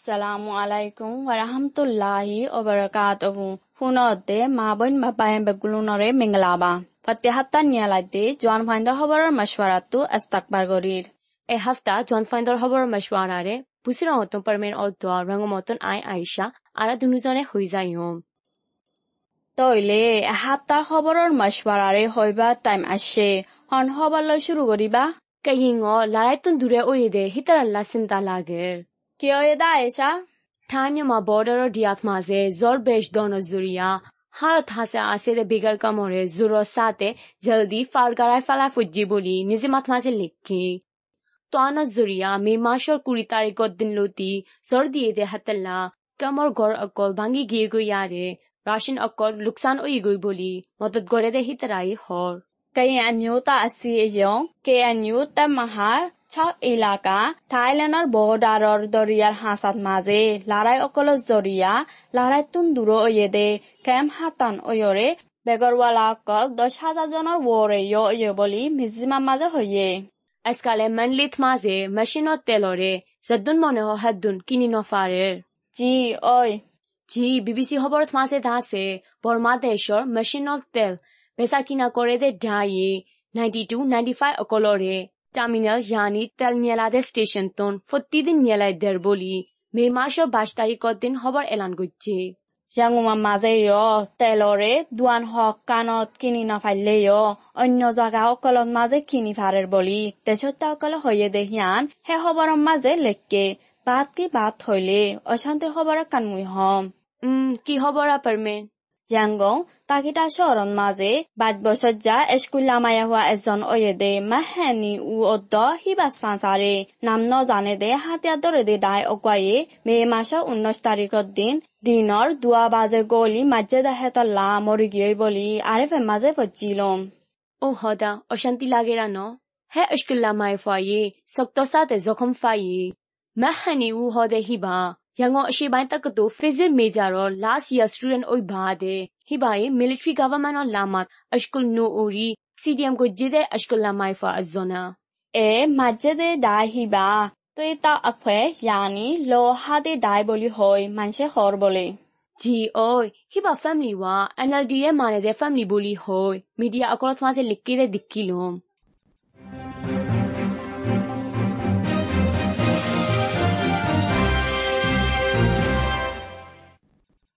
আসসালামু আলাইকুম ওয়া রাহমাতুল্লাহি ওয়া বারাকাতুহু ফুনতে মা বোন বাপায় বেগুলুনরে মিংলাবা ফতেহাপ্তা নিয়ালাইতে জোয়ান ফাইন্দা খবরের মশওয়ারাতু আস্তাকবার গরির এ হাফতা জোয়ান ফাইন্দার খবরের মশওয়ারারে বুসিরা হতম পারমেন অল দোয়া রঙমতন আই আয়েশা আরা দুনুজনে হই যাই হোম তইলে এহাপ্তার খবরের মশওয়ারারে হইবা টাইম আসে হন খবর লৈ শুরু করিবা কেহিং লারাইতুন দূরে ওই দে হিতার আল্লাহ চিন্তা লাগের কিয় এদা এচা থানিয় মা বৰ্ডাৰৰ দিয়াত মাজে জৰ বেজ দন জুৰিয়া হাৰত হাছে আছে দে বিগাৰ কামৰে জোৰ চাতে জলদি ফাৰ গাৰাই ফালাই ফুজি বুলি নিজে মাত মাজে লিখি তন জুৰিয়া মে মাছৰ কুৰি তাৰিখত দিন লতি জৰ দিয়ে দে হাতেলা কামৰ ঘৰ অকল ভাঙি গিয়ে গৈ ইয়াৰে ৰাচন অকল লোকচান উই গৈ বুলি মদত গড়ে দে হিতৰাই হৰ কে আনিও তা আছে এজং কে আনিও তা Mahar Chok ilaka, Thailandar bordaror doriyar hasat maze, larai okolos zoria, larai tunduro oyede, kem hatan oyore, begorwala kol dos hazazonar wore yo oyeboli mizima maze hoye. আজকালে মানলিত মাজে মেশিনত তেলরে জদ্দুন মনে হাদ্দুন কিনি নফারের জি ওই জি বিবিসি খবরত মাঝে ধাসে বর্মা দেশর মেশিনত তেল বেচা কিনা করে দে ডাই নাইনটি টু নাইনটি ফাইভ অকলরে ਟਰਮੀਨਲ ਯਾਨੀ তেলনিয়ালা ਦੇ স্টেশন দিন 40 নিয়ালায় দেরবলি মে মাসের বাইশ তারিখের দিন হবার এলান করছে জাংমা মাজে তেলরে দুয়ান হক কানত কিনি না ফাইলে অন্য জাগা অকলত মাজে কিনি ফারের বলি তেসত্তা অকল হয়ে দেহিয়ান হে হবরম মাজে লেখকে বাত কি বাত হইলে অশান্তির খবর কানমুই হম কি খবর আপার মেন জাংগং তাকিটা শরণ মাজে বাদ বসজ্জা এসকুল্লা মায়া হওয়া এজন অয়ে দে মাহানি উ অদ্দ হিবা সাঁসারে নাম ন জানে দে হাতিয়া দরে দে ডাই অকয়ে মে মাস উনিশ তারিখৰ দিন দিনৰ দুৱা বাজে গলি মাজে দাহেতল্লা মরি গিয়ে বলি আরেফে মাজে পচিলম ও হদা অশান্তি লাগে ন হে এসকুল্লা মাই ফাইয়ে সক্তসাতে জখম ফাইয়ে মাহানি উ হদে Hiba ရန်ကုန်အရှိပိုင်းတက္ကသိုလ် Physics Major ရော last year student အိုဘာတဲ့ hibaye military government ရော lamat ashkul no ori CDM ကိုကြည့်တဲ့ ashkul la mai fa azona အဲမဂျဒေဒိုင်ဟိဘာသွေးတောက်အဖွဲယာနီလောဟာဒေဒိုင်ဘလီဟိုမန်ရှေခေါ်ဘလီ ji oi hiba family wa NLD ရဲ့မာနေတဲ့ family ဘိုလီဟို media အကောသမားစလိကေတဲ့ဒီကီလုံး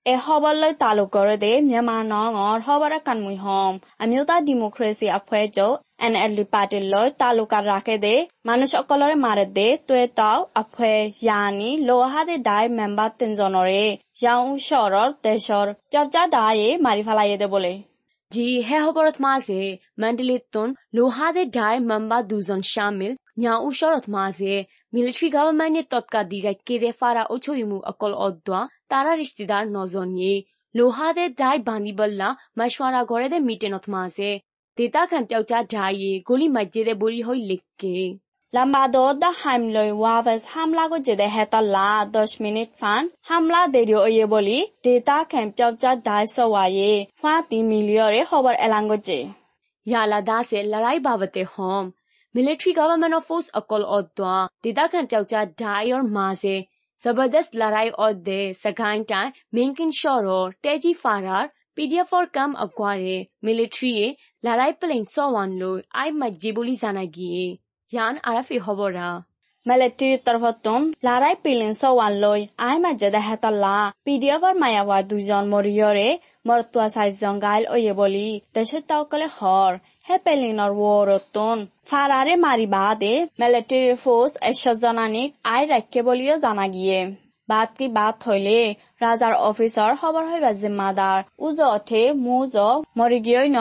এসবলৈ তালুকৰ দে মিয়ামাৰ নঙৰ হবৰে কানমুই হম আমিও তাৰ ডিমক্ৰেচি আফুৱাই যাওঁ এন এল ডি পাৰ্টিৰ লৈ তালুকাৰ ৰাখে দে মানুহসকলৰে মাৰে দে তই তাও আফুৱে য়ানি লোহা দে দাই মেম্বাৰ তিনজনৰে যাওঁ চৰৰ তেজৰ পিয়াবজা দায়ে মাৰি পেলাইয়ে দে বোলে জি হে হবৰত মাজে মেণ্ডেলিতন লোহা দে ডাই মেম্বাৰ দুজন চামিল ইয়াৰ ওচৰত মাজে মিলিট্ৰী গভৰ্ণমেণ্টে তৎকা দি গাই কেৰে ফাৰা উচৰিমু অকল অদোৱা તારા રિશ્તેદાર નોઝોનીએ લોહાદે ડાઈ બાંદીબલ્લા મશવારા ગોરેદે મીટેન ઓથમાસે દેતા ખંત્યોક ચા ડાઈએ ગોલી મજ્જેદે બોરી હોઈ લિક્કે লাম্বা দা হামলৈ ওয়াভাস হামলা গজেদে হেতাল্লা দশ মিনিট ফান হামলা দেরি ওয়ে বলি ডেটা ক্যাম্পিয়প যা দাইস ওয়ায়ে ফাতি মিলিয়রে খবর এলাং গজে। ইয়ালা দাসে লড়াই বাবতে হম। মিলিটারি গভর্নমেন্ট অফ ফোর্স অকল অদ্দা ডেটা ক্যাম্পিয়প যা ডাই ওর মাঝে जबरदस्त लड़ाई और দে सगाइन टाइ मेंकिन शोर তেজি तेजी পিডিএফ পিডিএফৰ কাম আগুৱাৰে মিলিটাৰীয়ে লৰাই প্লেইন চৱান লৈ আই মাজ্জি বুলি জান ইয়ান আৰাফি হবৰা মিলিটারির তরফতম লড়াই পিলেন সওয়ান লই আই মাজে দেহাতলা পিডিএফর মায়াওয়া দুজন মরিয়রে মরতুয়া সাইজন গাইল ওয়ে বলি দেশের তকলে হর হেপেলিনৰ ৱৰতন ফাৰাৰে মাৰিবা দে মেলেটেৰী ফৰ্চ আই ৰাখে বুলিও জানা গিয়ে বাট কি বাট হলে ৰাজাৰ অফিচৰ খবৰ হৈ বাজে মাদাৰ উজ অথে মোজ মৰি গিয়ে ন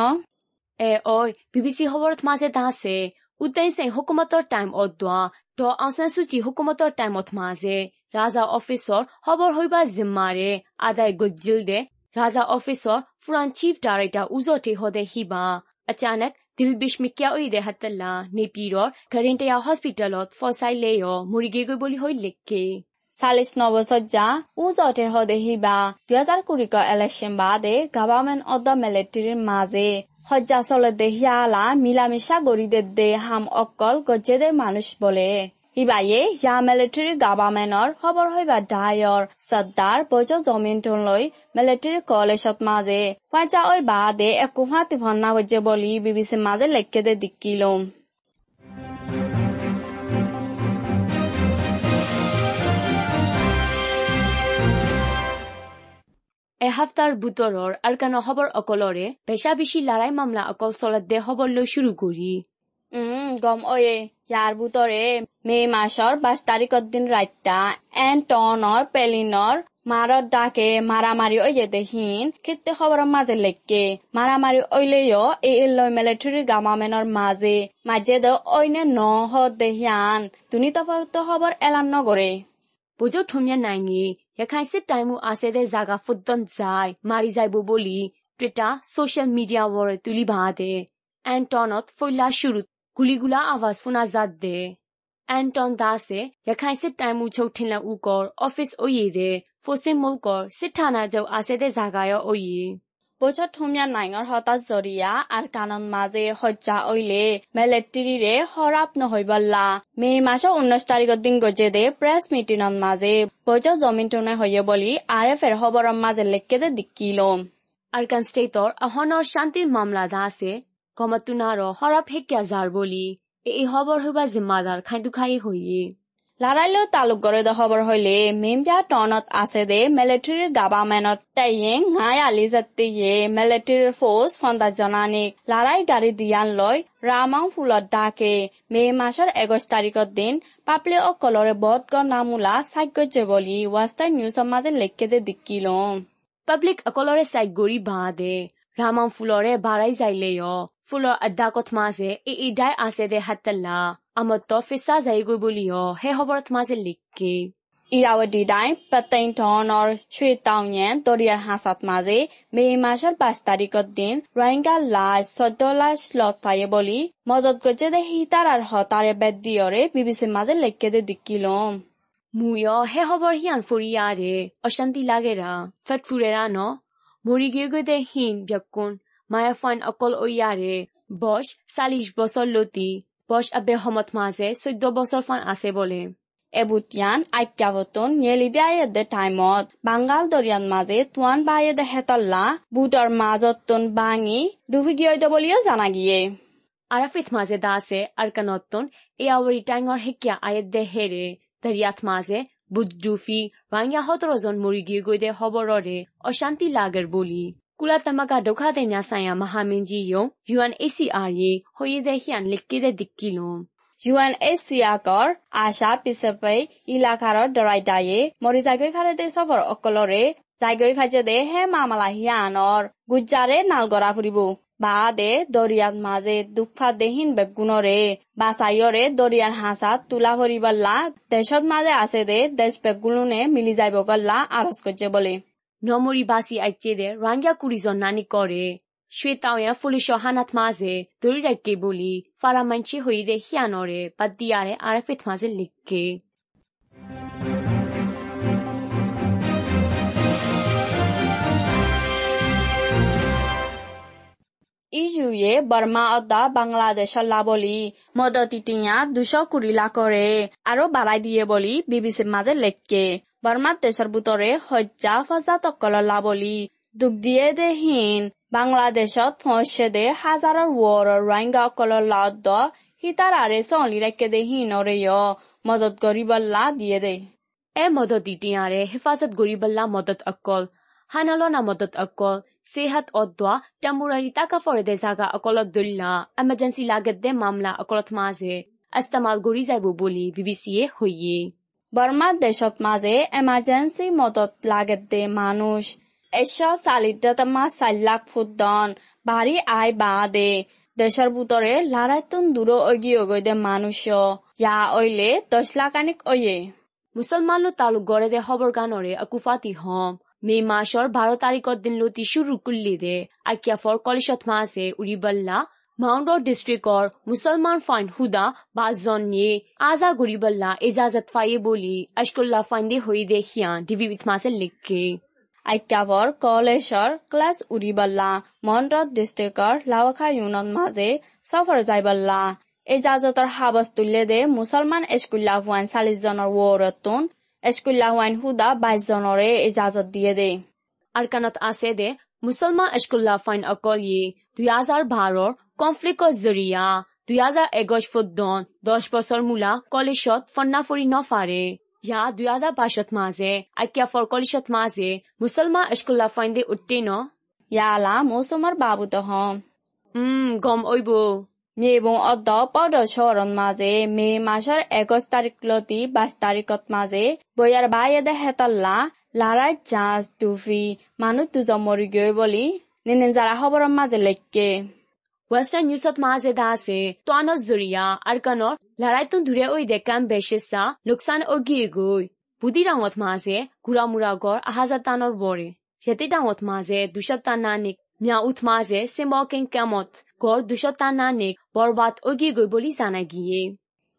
এ ঐ বি বি চি খবৰত মাজে দাছে উতেই চাই হুকুমতৰ টাইম অদোৱা তো আছে চুচি হুকুমতৰ টাইমত মাজে ৰাজা অফিচৰ খবৰ হৈ বা জিম্মাৰে আজাই গজিল দে ৰাজা অফিচৰ ফুৰাণ চিফ ডাইৰেক্টৰ উজতে সদে সিবা အချာနက်ဒိလ်ဘစ်မီကျာအိုင်ဒဲဟတ်တလာနေပြည်တော်ဂရင်တရာ hospital ော် foresight လဲရောမိုရီဂေဂွိုဘိုလီဟိုက်လက်ကေ সালিস নবসজ্জা উজটে হদে হিবা দুই হাজার কুড়ি ক ইলেকশন বাদে গভর্নমেন্ট অব দ্য মিলিটারির মাঝে হজ্জা চলে দে হিয়ালা মিলামিশা গরিদের দে হাম অকল গজ্জেদের মানুষ বলে ইবায়ে ইয়া মিলিটাৰী গাভাৰ্মেণ্টৰ খবৰ হইবা ডায়ৰ সৰ্দাৰ বজ জমিনটোন লৈ মিলিটাৰী কলেজত মাজে। ফাজা ঐ বাদে একো হাতি ভন্না বজে বলি বিবিসি মাঝে লেখকে দে দিকিলম। এসপ্তাহৰ বুটৰৰ আৰকানৰ খবৰ অকলৰে পেচা বেছি লৰাই মামলা অকল চলত দে খবৰ লৈ শুরু করি। গম গমঅয়ে ইয়াৰ বুটৰে মে' মাসর বাইছ তাৰিখৰ দিন ৰাত্যা এণ্টনৰ পেলিনৰ মাৰত ডাকে মাৰামাৰি অয়ে দেখিন। খেতে খবৰৰ মাজে লেকে মারামারি অইলেও এই লই মেলে থুৰি গামামেনর মাজে। মাজে দ অইনে ন হ দেহিয়ান। তুনি তো খবৰ এলান নগৰে। বুজো থুমিয়া নাইঙি ৰেখাই চিট টাইমো আছে দে জাগা ফুদ্দন যায়, মাৰি যাইব বুলি। সোশ্যাল মিডিয়া মিডিয়াবোৰে তুলি বাঁহ দে এণ্টনত ফৈলা শুৰুত ကဖုတ်တွန်ဇိုင်မာရီဇိုင်ဘူဘိုလီ Twitter social media war တူလီဘာတဲ့အန်တောနော့ဖိုလာရှုရဂူလီဂူလာအဝါစ်ဖူနာဇတ်တဲ့အန်တွန်ဒါစေရခိုင်စစ်တိုင်မှုချုပ်ထင်လဦးကော office အိုရည်တဲ့ဖိုစင်မိုလ်ကောစစ်ဌာနချုပ်အားဆဲတဲ့ဇာကရောအိုရည် বছর থুমিয়া নাইঙর হতাশ জরিয়া আর কানন মাঝে হজ্জা ওইলে মেলেট্রিরি রে হরাপ নহইবল্লা মে মাস উনিশ তারিখের দিন গজে দে প্রেস মিটিংর মাঝে বছর জমিন টুনে হইয়ে বলি আর এফ এর খবরের মাঝে লেখকে দে দিকিলম আরকান স্টেটর আহনর শান্তির মামলা দা আছে গমতুনাৰ হৰাপ হেকিয়া যাৰ বলি এই খবৰ হইবা জিম্মাদাৰ খাইটু খাই হইয়ে লাৰাইলেও তালুক গৰে খবৰ হইলে মেমজা টনত আছে দে মিলিটাৰী গাভামেণ্টত তাইয়ে ঘাই আলি যাত্ৰীয়ে মিলিটাৰী ফৌজ ফন্দা জনানিক। লাৰাই গাড়ী দিয়ান লৈ ৰামাং ফুলত ডাকে। মে মাছৰ একৈশ তাৰিখৰ দিন পাপলি অকলৰে বদগৰ নামোলা চাগ্য বুলি ৱাষ্টাৰ নিউজৰ মাজে লেখকে দে দিকিলম পাব্লিক অকলৰে চাইক গৰি বাঁ দে ৰামাং ফুলৰে বাৰাই যাইলেয় ফুলৰ pulo addakot maze iidai ase de hattalla amotto fissa zaigubulio he hoborat maze likki ဣရာဝတီတိုင်းပသိမ်ထွန်တော်ရွှေတောင်ရန်တော်ရီယာဟာဆတ်မာဇေမေမာရှတ်ပါစတာရီကတ်ဒင်ရိုင်ဂါလာဆော်တိုလာရှလော့ဖိုင်ဘလီမဒတ်ကချေဒဟီတာရာဟတာရဘက်ဒီယောရေဘီဘီစီမာဇေလက်ကေဒဒစ်ကီလွန်မူယောဟေဟဘော်ဟီယန်ဖူရီယာရေအရှန်တီလာဂေရာဖတ်ဖူရေရာနော်မိုရီဂေဂေဒဟင်ဗျက်ကွန် মায়াফাইন-অকল অইয়াৰে বয়স চাল্লিশ বছৰ লতি বয়স আবে সমত মাজে চৈধ্য বছৰ ফান আছে বলে। এবুতিয়ান আইক্যাবতন নেলিডাই দে টাইমত বাঙ্গাল দরিয়ান মাজে তুয়ান বাইয়ে দে হেতল্লা বুটর মাজতন বাঙি ডুবি গিয়ে দে বলিও জানা গিয়ে। আরাফিত মাজে দা দাসে আরকানতন এ আওয়ারি টাইঙর হেকিয়া আয়ের দে হেরে দরিয়াত মাজে বুট ডুফি রাঙিয়া হতরজন মরি গিয়ে গৈ দে হবররে অশান্তি লাগের বুলি। ကုလသမဂ္ဂဒုက္ခသည်များဆိုင်ရာမဟာမင်းကြီးယုံ UNHCR ရေဟိုရတဲ့ဟျန်လက်ကေတဲ့ဒီကီလွန် UNHCR ကအာရှပစိဖိတ်အီလာခါရောဒရိုက်တာရေမော်ရီဇိုင်ကွေဖာရတဲ့ဆော့ဖော်အကလော်ရေဇိုင်ကွေဖာချက်တဲ့ဟဲမာမလာဟီယာနော်ဂူဂျာရဲနာလဂရာဖူရီဘူဘာတဲ့ဒိုရီယတ်မာဇေဒုဖာဒေဟင်ဘက်ဂုနောရေဘာဆိုင်ယောရေဒိုရီယန်ဟာဆာတူလာဖရီဘလာဒေရှတ်မာဇေအာစေတဲ့ဒက်ဘက်ဂုလုနဲ့မီလီဇိုင်ဘောကလာအာရစကိုချေဘလေ နော်မိုရီဘာစီအိုက်ကျဲတဲ့ရိုင်းယာကူရီဇွန်နာနီကောတဲ့ရွှေတောင်ရဖူလီရှောဟာနတ်မာဇေဒိုရီရက်ကေဘူလီဖာရာမန်ချီဟွေတဲ့ဟျာနော်တဲ့ပတ်တီရတဲ့အာရဖစ်မာဇေလိကေ EU ရဲ့ဘာမာအတာဘင်္ဂလားဒေ့ရှ်လာဘလီမော်ဒတီတင်ယာဒူရှောကူရီလာကောရဲအရောဘာလိုက်ဒီယေဘလီ BBC မာဇက်လက်ကေ Burma ದೇಶৰ সজ্জা শয্যা সজাতসকলৰ লাবলি। দুখ দিয়ে দে হীন বাংলাদেশত ফঁচে দে হাজাৰৰ ৱৰৰ ৰোহিংগাসকলৰ লাত দ সীতাৰ আৰে চলি ৰাখে দে হীনৰে মদত গৰিবল্লা দিয়ে দে। এ মদত ইতিয়াৰে হেফাজত গৰিবল্লা মদত অকল। হানালনা মদত অকল। সেহাত অদ্দোৱা তেমুৰাৰী তাকা ফৰদে জাগা অকলত দুল্লা এমাৰ্জেঞ্চি লাগে দে মামলা অকলত মাজে। আস্তামাল গৰি যাব বুলি বিবিচিয়ে হৈয়ে। বর্মার দেশত মাঝে এমার্জেন্সি মদত লাগে দে মানুষ। এশো চালিতমা চার লাখ ফুট দন বাড়ি আয় বা দে। দেশের ভিতরে লারাইতুন দূর অগি অগৈ দে মানুষ। ইয়া ওইলে দশ লাখ আনিক অয়ে। মুসলমান তালুক গড়ে দে খবর গানরে আকুফাতি হম। মে মাসর বারো তারিখত দিন লতি শুরু করলি দে। আকিয়া ফর কলিশত মাউন্ট ডিস্ট্রিক্টর মুসলমান ফাইন হুদা বাজন নিয়ে আজা গুরিবল্লা এজাজত ফাইয়ে বলি আশকুল্লা ফাইন্দে হই দে হিয়া ডিবি বিথ মাসে লিখকে আইকাভর কলেজৰ ক্লাছ উৰিবল্লা মন্ডত ডিষ্ট্ৰিক্টৰ লাৱাখা ইউনত মাজে সফৰ যাইবল্লা ইজাজতৰ সাবস তুলিলে দে মুছলমান স্কুল্লা হোৱান চাল্লিছজনৰ ৱৰতোন স্কুল্লা হোৱান সুদা বাইছজনৰে ইজাজত দিয়ে দে আৰকানত আছে দে মুছলমান স্কুল্লা ফাইন অকল ই দুই হাজাৰ বাৰৰ কনফ্লিক্টৰ জৰিয়া দুই হাজাৰ এগছ ফুদ্দন দহ বছৰ মূলা কলেজত ফন্না ফুৰি নফাৰে। ইয়া দুই হাজাৰ বাইছত মাজে আইকিয়া ফৰ কলেজত মাজে মুছলমান স্কুল্লা ফাইন দে উঠে ন? ইয়ালা মৌচুমৰ বাবুত হম। উম গম ঐব মেবং অদ্দ পদ চৰণ মাজে মে মাসৰ একৈশ তাৰিখলতি বাইশ তাৰিখত মাজে বয়াৰ বায়েদে হেতল্লা লাৰাই জাঁজ দুফি মানুহ দুজন মৰি গৈ বুলি নিনিজাৰা খবৰৰ মাজে লেখকে। Western Newsত মাঝে দাসে তোয়ানো জুরিয়া আরকানোর লড়াইতুন ধুরে ওই দেকাম বেশেসা লোকসান ওগিয়ে গই বুদি রাঙত মাঝে গুড়া মুড়া গড় আহাজাতানোর বরে সেটি ডাঙত মাঝে, দুশতা নানিক, মিয়া উঠ মাঝে সিমকিং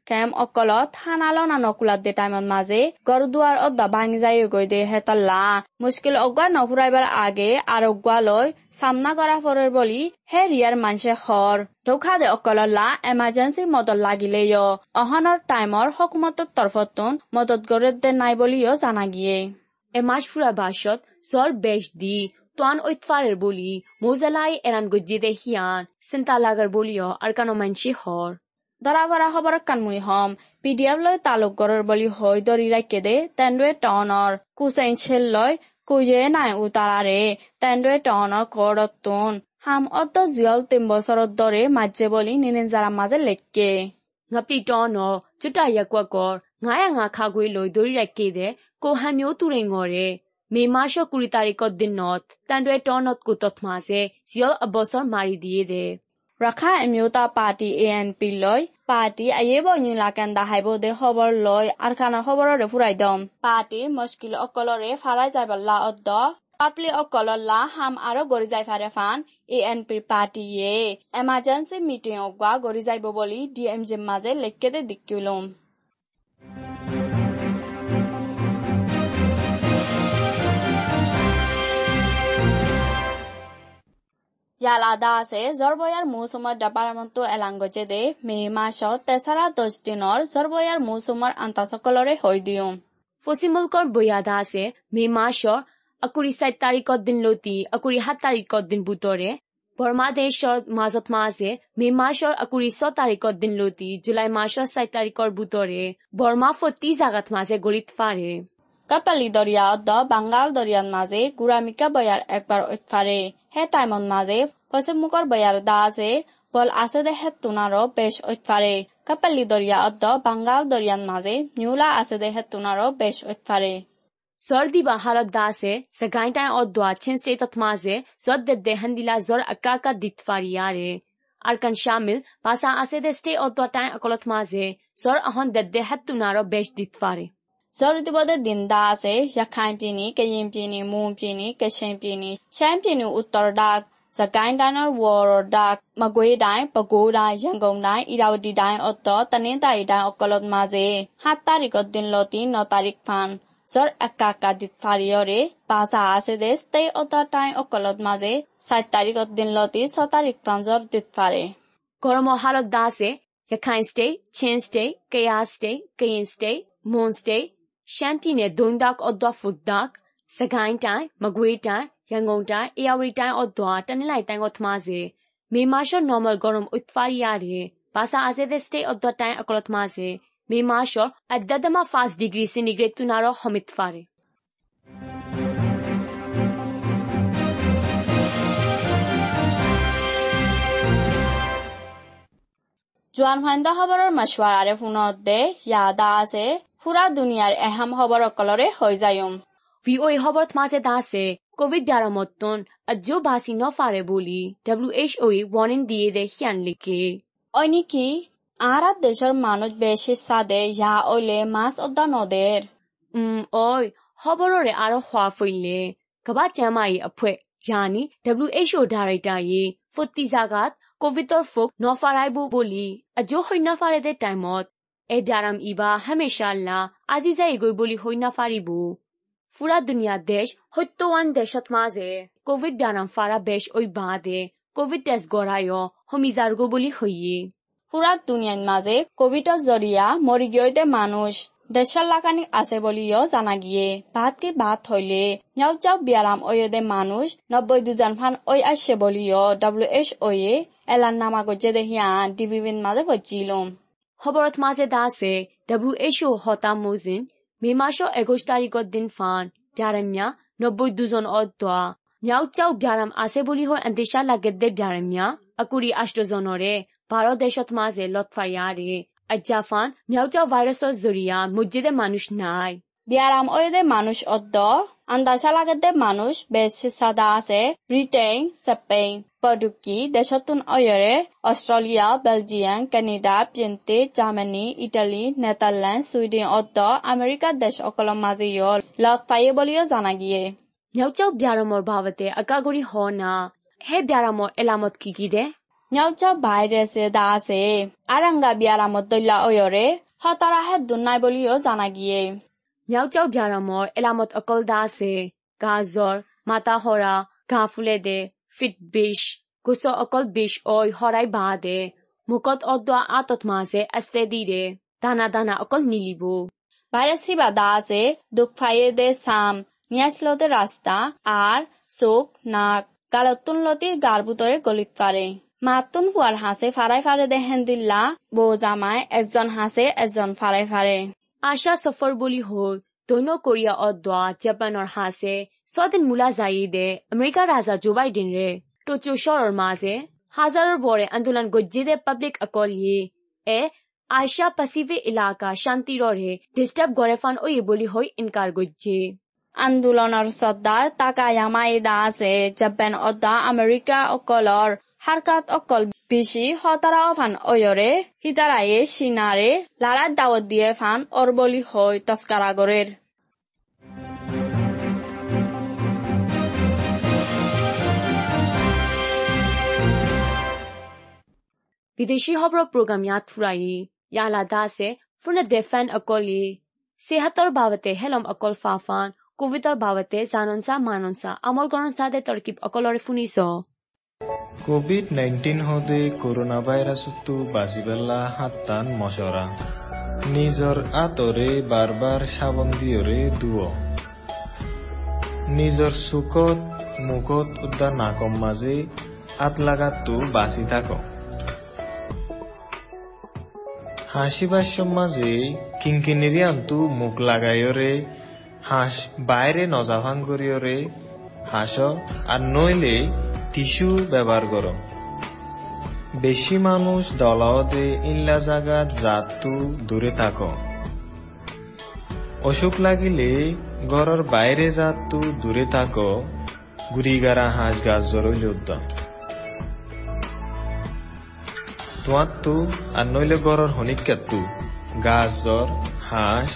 কেম অকল থানাল নানকুলাত দে টাইমত মাজে গড় দুৱাৰ অদ্দা ভাঙি যায় গৈ দে হেতাল্লা মুশকিল অগুৱা নহৰাইবাৰ আগে আৰু গোৱালৈ চামনা কৰা পৰৰ বুলি হে ৰিয়াৰ মানছে হৰ ধোখা দে অকল লা এমাৰজেঞ্চি মদত লাগিলেও অহনৰ টাইমৰ হকুমতৰ তৰফতোন মদত গৰে দে নাই বুলিও জানাগিয়ে এমাছ ফুৰা বাছত চৰ বেচ দি তোৱান ঐতফাৰে বুলি মৌজালাই এলান গুজি দে সিয়ান চিন্তা লাগাৰ বুলিও আৰু কানো হৰ ধৰা ভৰা খবৰ কাণমুই হম পি ডি এফ লৈ তালুক গড়ৰ বুলি হৈ দৰি ৰাখে দে তেন্দুৱে টনৰ কুচেন চেল লৈ কুজে নাই উতাৰাৰে তেন্দুৱে টনৰ কৰতোন হাম অত জিয়ল তিন বছৰৰ দৰে মাজে বুলি নিনিজাৰা মাজে লেখকে ngapti tono chutta yakwa kor ngaya nga kha gwe loi dori rakke de ko han myo tu ring ngore me ma sho kuri tari ko din not tan dwe tonot ku tot ma se siol abosor mari diye de ရခိုင်အမျိုးသားပါတီ ANP လွိပါတီအရေးပေါ်ညီလာခံတာဟိုင်ဖို့တဲ့ဟော်ဘော်လွိအာခနာဟော်ဘော်ရဖူ party আইয়েবও নিউলাকান্দা হাইবদে খবর লয় আর খানা খবররে ফুরাই দম পার্টির মুশকিল অকলরে ফারাই যাইবল্লা অদ্দ। পাপলি অকলল্লা হাম আরও গড়ি যাই ফারে ফান। এ এন পি পার্টিয়ে এমার্জেন্সি মিটিং অগুয়া গড়ি যাইব বলি ডি এম জিম্মাজে লেখকেদে দিকিলুম ইয়াৰ আদা আছে জৰবয়াৰ মৌচুমৰ ডাবাৰামন্ত এলাংগজে দে মে মাহত তেচাৰা দহ দিনৰ জৰবয়াৰ মৌচুমৰ আন্তাসকলৰে হৈ দিওঁ। পশ্চিমবংগৰ বৈয়াদা আছে মে মাহৰ আকুৰি চাৰি তাৰিখত দিন লতি আকুৰি সাত তাৰিখত দিন বুটৰে বৰ্মাদেশৰ মাজত মাহ আছে মে মাহৰ আকুৰি ছয় তাৰিখত দিন লতি জুলাই মাহৰ চাৰি তাৰিখৰ বুটৰে বৰ্মা ফটি জাগাত মাছে গৰিত ফাৰে। কাপালি দৰিয়াত দ বাংগাল দৰিয়াৰ মাজে গুৰামিকা বয়াৰ একবাৰ উৎফাৰে হে টাইমৰ মাজে পশ্চিমমুখৰ বয়াৰ দা আছে বল আছে দে হে টোনাৰ বেচ উৎফাৰে কাপালি দৰিয়াত দ বাংগাল দৰিয়াৰ মাজে নিউলা আছে দে হে টোনাৰ বেচ উৎফাৰে সর্দি বা হালত দা আছে সে গাইটায় অ দোয়া ছিন মাজে সদ দে দেহন দিলা জ্বৰ আকা কা দিত ফারিয়া রে আর কান শামিল ভাষা আছে দে স্টে অ টাই অকলত মাজে সর অহন দে দেহ তুনারো বেচ দিত ফারে hat tunaro besh ditfare. ဇော်ရတဘတဲ့ဒင်ဒါစေရခိုင်ပြည်နယ်ကရင်ပြည်နယ်မွန်ပြည်နယ်ကချင်ပြည်နယ်ရှမ်းပြည်နယ်ဥတ္တရဒတ်စကိုင်းတိုင်းဝေါ်ရဒတ်မကွေးတိုင်းပဲခူးတိုင်းရန်ကုန်တိုင်းဣရာဝတီတိုင်းအော့တော့တနင်္သာရီတိုင်းအကလော့မာစေဟာတာရီကဒင်လော်တီနော်တာရိကဖန် Zor akakadit fariore basa ase de stay oda time okolot maze sait tarikot din loti so tarik panzor dit fare. Goromo halak dase, Rakhine State, Chin State, Kaya State, Kayin State, Moon State, ရှမ်းပြည်နယ်ဒုံဒက်အော့ဒဖုဒက်စကိုင်းတိုင်းမကွေးတိုင်းရန်ကုန်တိုင်းအေရဝတီတိုင်းအော့ဒွာတနင်္လာရီတိုင်းအော့ထမစေမေမာရှော့နော်မယ်ဂေါရမ်ဥတ်ဖာရီယာရီဘာသာအဇေဒစတေအော့ဒတိုင်းအကလတ်မစေမေမာရှော့အဒဒမဖာစဒီဂရီစင်နီဂရက်တူနာရောဟမစ်ဖာရီ জোয়ান ফাইন্দা খবরের মশওয়ারারে ফোনত দে ইয়াদা আছে পুরা দুনিয়ার এহাম খবর কলরে হৈ যায়ম VOA খবর মাঝে দাসে কোভিড দ্বারা মতন আজো বাসি ন ফারে বলি WHO এ ওয়ার্নিং দিয়ে দে হিয়ান লিখে ওই নাকি আর দেশের মানুষ বেশি সাদে ইয়া ওইলে মাছ অদ্দা নদের উম ওই খবররে আরো হওয়া ফইলে ကမ္ဘာ့ကျန်းမာရေးအဖွဲ့ယာနီ WHO ဒါရိုက်တာယေဖုတီဇာကတ်ကိုဗစ်တော်ဖုတ်နော်ဖာရိုင်ဘူဘိုလီအဂျိုဟိနဖာရတဲ့တိုင်မော့ ए डाराम इबा हमेशा अल्लाह আজিজা বলি বুলি না ফারিব ফুৰা দুনিয়া দেশ সত্যৱান দেশত মাজে কোভিড ডারাম ফারা বেশ ওই বাঁ দে কভিড টেষ্ট গৰায় গো বলি হৈয়ে ফুৰাত দুনিয়ার মাজে কভিডৰ জৰিয়া মৰি গিয়ে মানুহ দেশার লাগানি আছে বলিও জানা গিয়ে ভাত কি ভাত হইলে নিয়াও যাও বিয়ারাম ওয়েদে মানুষ নব্বই দুজন ফান ওই আসছে বলিও ডব্লিউ এস ওয়ে এলান নামা দেহিয়া দেখিয়া ডিবিবিন মাঝে ভরছিলাম ফজিলম খবরত মাঝে দাসে WHO হতা মুজিন মে মাসও একুশ তারিখত দিন ফান ব্যারামিয়া নব্বই দুজন অদ্দা মিয়াও চাও ব্যারাম আছে বলি হয় আন্দেশা লাগে দে ব্যারামিয়া আকুরি আষ্টজনরে ভারত দেশত মাঝে লতফাইয়ারে আজ্জাফান মিয়াও চাও ভাইরাসর জরিয়া মসজিদে মানুষ নাই বিয়ারাম ওয়দে মানুষ অদ্দ আন্দাজা লাগেদে মানুষ বেশ সাদা আছে Britain Spain পর্তুগি দেশতুন অয়রে Australia Belgium Canada পিয়েন্তে Germany Italy Netherland Sweden অদ্দ আমেরিকার দেশ অকলম মাঝেও লগ পাইয়ে বলিও জানা গিয়ে মিয়াও চাও ব্যারামর ভাবতে আকাগুড়ি হ না হে ব্যারামর এলামত কি কি দে nyaucha virus da ase aranga biara mo toila oyore hotara he dunai bolio jana giye မြောက်ကျောက်ပြာရမော်အလာမတ်အကောလ်ဒါစေဂါဇော်မာတာဟောရာဂါဖူလေဒေဖစ်ဘိရှ်ကုဆောအကောလ်ဘိရှ်အိုဟောရိုင်ဘာဒေမုကတ်အော့ဒွာအာတတ်မာစေအစတေဒီ fitbish guso হরাই bish oy horay baade mukot odwa atot maase দানা দানা অকল নিলিব। nilibu ভাইরাসি বাধা আছে দুঃখ ফাইয়ে দে সাম নিয়াসলতে রাস্তা আর চোখ নাক গালতুন লতি গার গলিত পারে। মাতুন ফুয়ার হাসে ফারাই ফারে দে হেন্দিল্লা বউ জামাই একজন হাসে একজন ফারাই ফারে আশা সফর বলি হল দৈন কোরিয়া অদ্বা জাপানর হাসে স্বাধীন মুলা জাইদে আমেরিকা রাজা জো বাইডেন রে টোচো শহরের মাঝে হাজারের বড়ে আন্দোলন গজ্জিদে পাবলিক আকলিয়ে এ আয়সা প্যাসিফিক এলাকা শান্তি রে ডিস্টার্ব গরেফান ওই বলি হই ইনকার গজ্জে আন্দোলনৰ চৰ্দাৰ তাকায়ামাই দা আছে জাপান অদ্দা আমেৰিকা অকলৰ হাৰকাত অকল বেশি হতারা ফান অয়রে হিতারায়ে সিনারে লারাত দাওয়াত দিয়ে ফান অরবলি হয় তস্কারাগরের ဗီဒီရှိဟော့ဘရော့ပရိုဂရမ်များထူထိုင်ရေးရလာဒါဆေဖွနဒက်ဖန်အကောလီဆေဟတ်တော်ဘာဝတဲ့ဟဲလုံအကောလ်ဖာဖန်ကိုဗစ်တော်ဘာဝတဲ့ဇာနွန်စာမာနွန်စာအမောလ်ကောနစာတဲ့တော်ကိပအကောလ်ရဖူနီဆောကိုဗစ် -19 ဟောဒေကိုရိုနာဗိုင်းရပ်စ်တူဘာဇီဘလာဟတ်တန်မော်ရှောရာနီဇော်အတော်ရေဘာဘာရှာဗန်ဒီရေဒူအောနီဇော်ဆုကတ်မုကတ်ဥဒနာကောမမဇေအတ်လာဂတ်တူဘာစီတာကော হাসিবার সমাজে কিঙ্কিনিরি আনতু মুখ লাগাইরে হাঁস বাইরে নজাভাং করিয়রে হাঁস আর নইলে টিস্যু ব্যবহার কর। বেশি মানুষ দলাওতে ইল্লা জাগাত জাতু দূরে থাক। অসুখ লাগিলে ঘরের বাইরে জাতু দূরে থাক গুড়িগারা হাঁস গাছ জরইলে উদ্যম তোমার তু আর নইলে ঘরের হনিকাতু গাছ, জ্বর, হাঁস,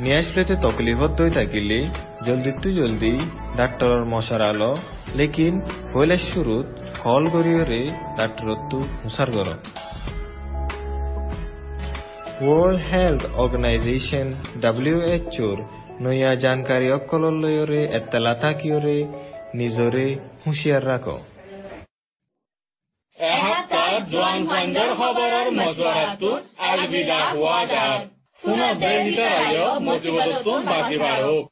নিয়ে আসলেতে তকলিফত দই থাকিলে। জলদি তু জলদি ডাক্তরের মশার আলো। লেকিন হইলে শুরুত কল করিয়রে ডাক্তরত্তু হুসার কর ওয়ার্ল্ড হেলথ অর্গানাইজেশন ডাব্লিউএচওর নয়া জানকাৰী অকলৰ লৈৰে এতেলা থাকিয়ৰে নিজৰে হুঁচিয়াৰ ৰাখ এসপ্তাহ জোৱান ফাইণ্ডৰ খবৰৰ মজুৱাৰাটো আলবিদা হোৱা যায়। পুনৰ দেহ ভিতৰত মজিবতটো বাজি বাঢ়ক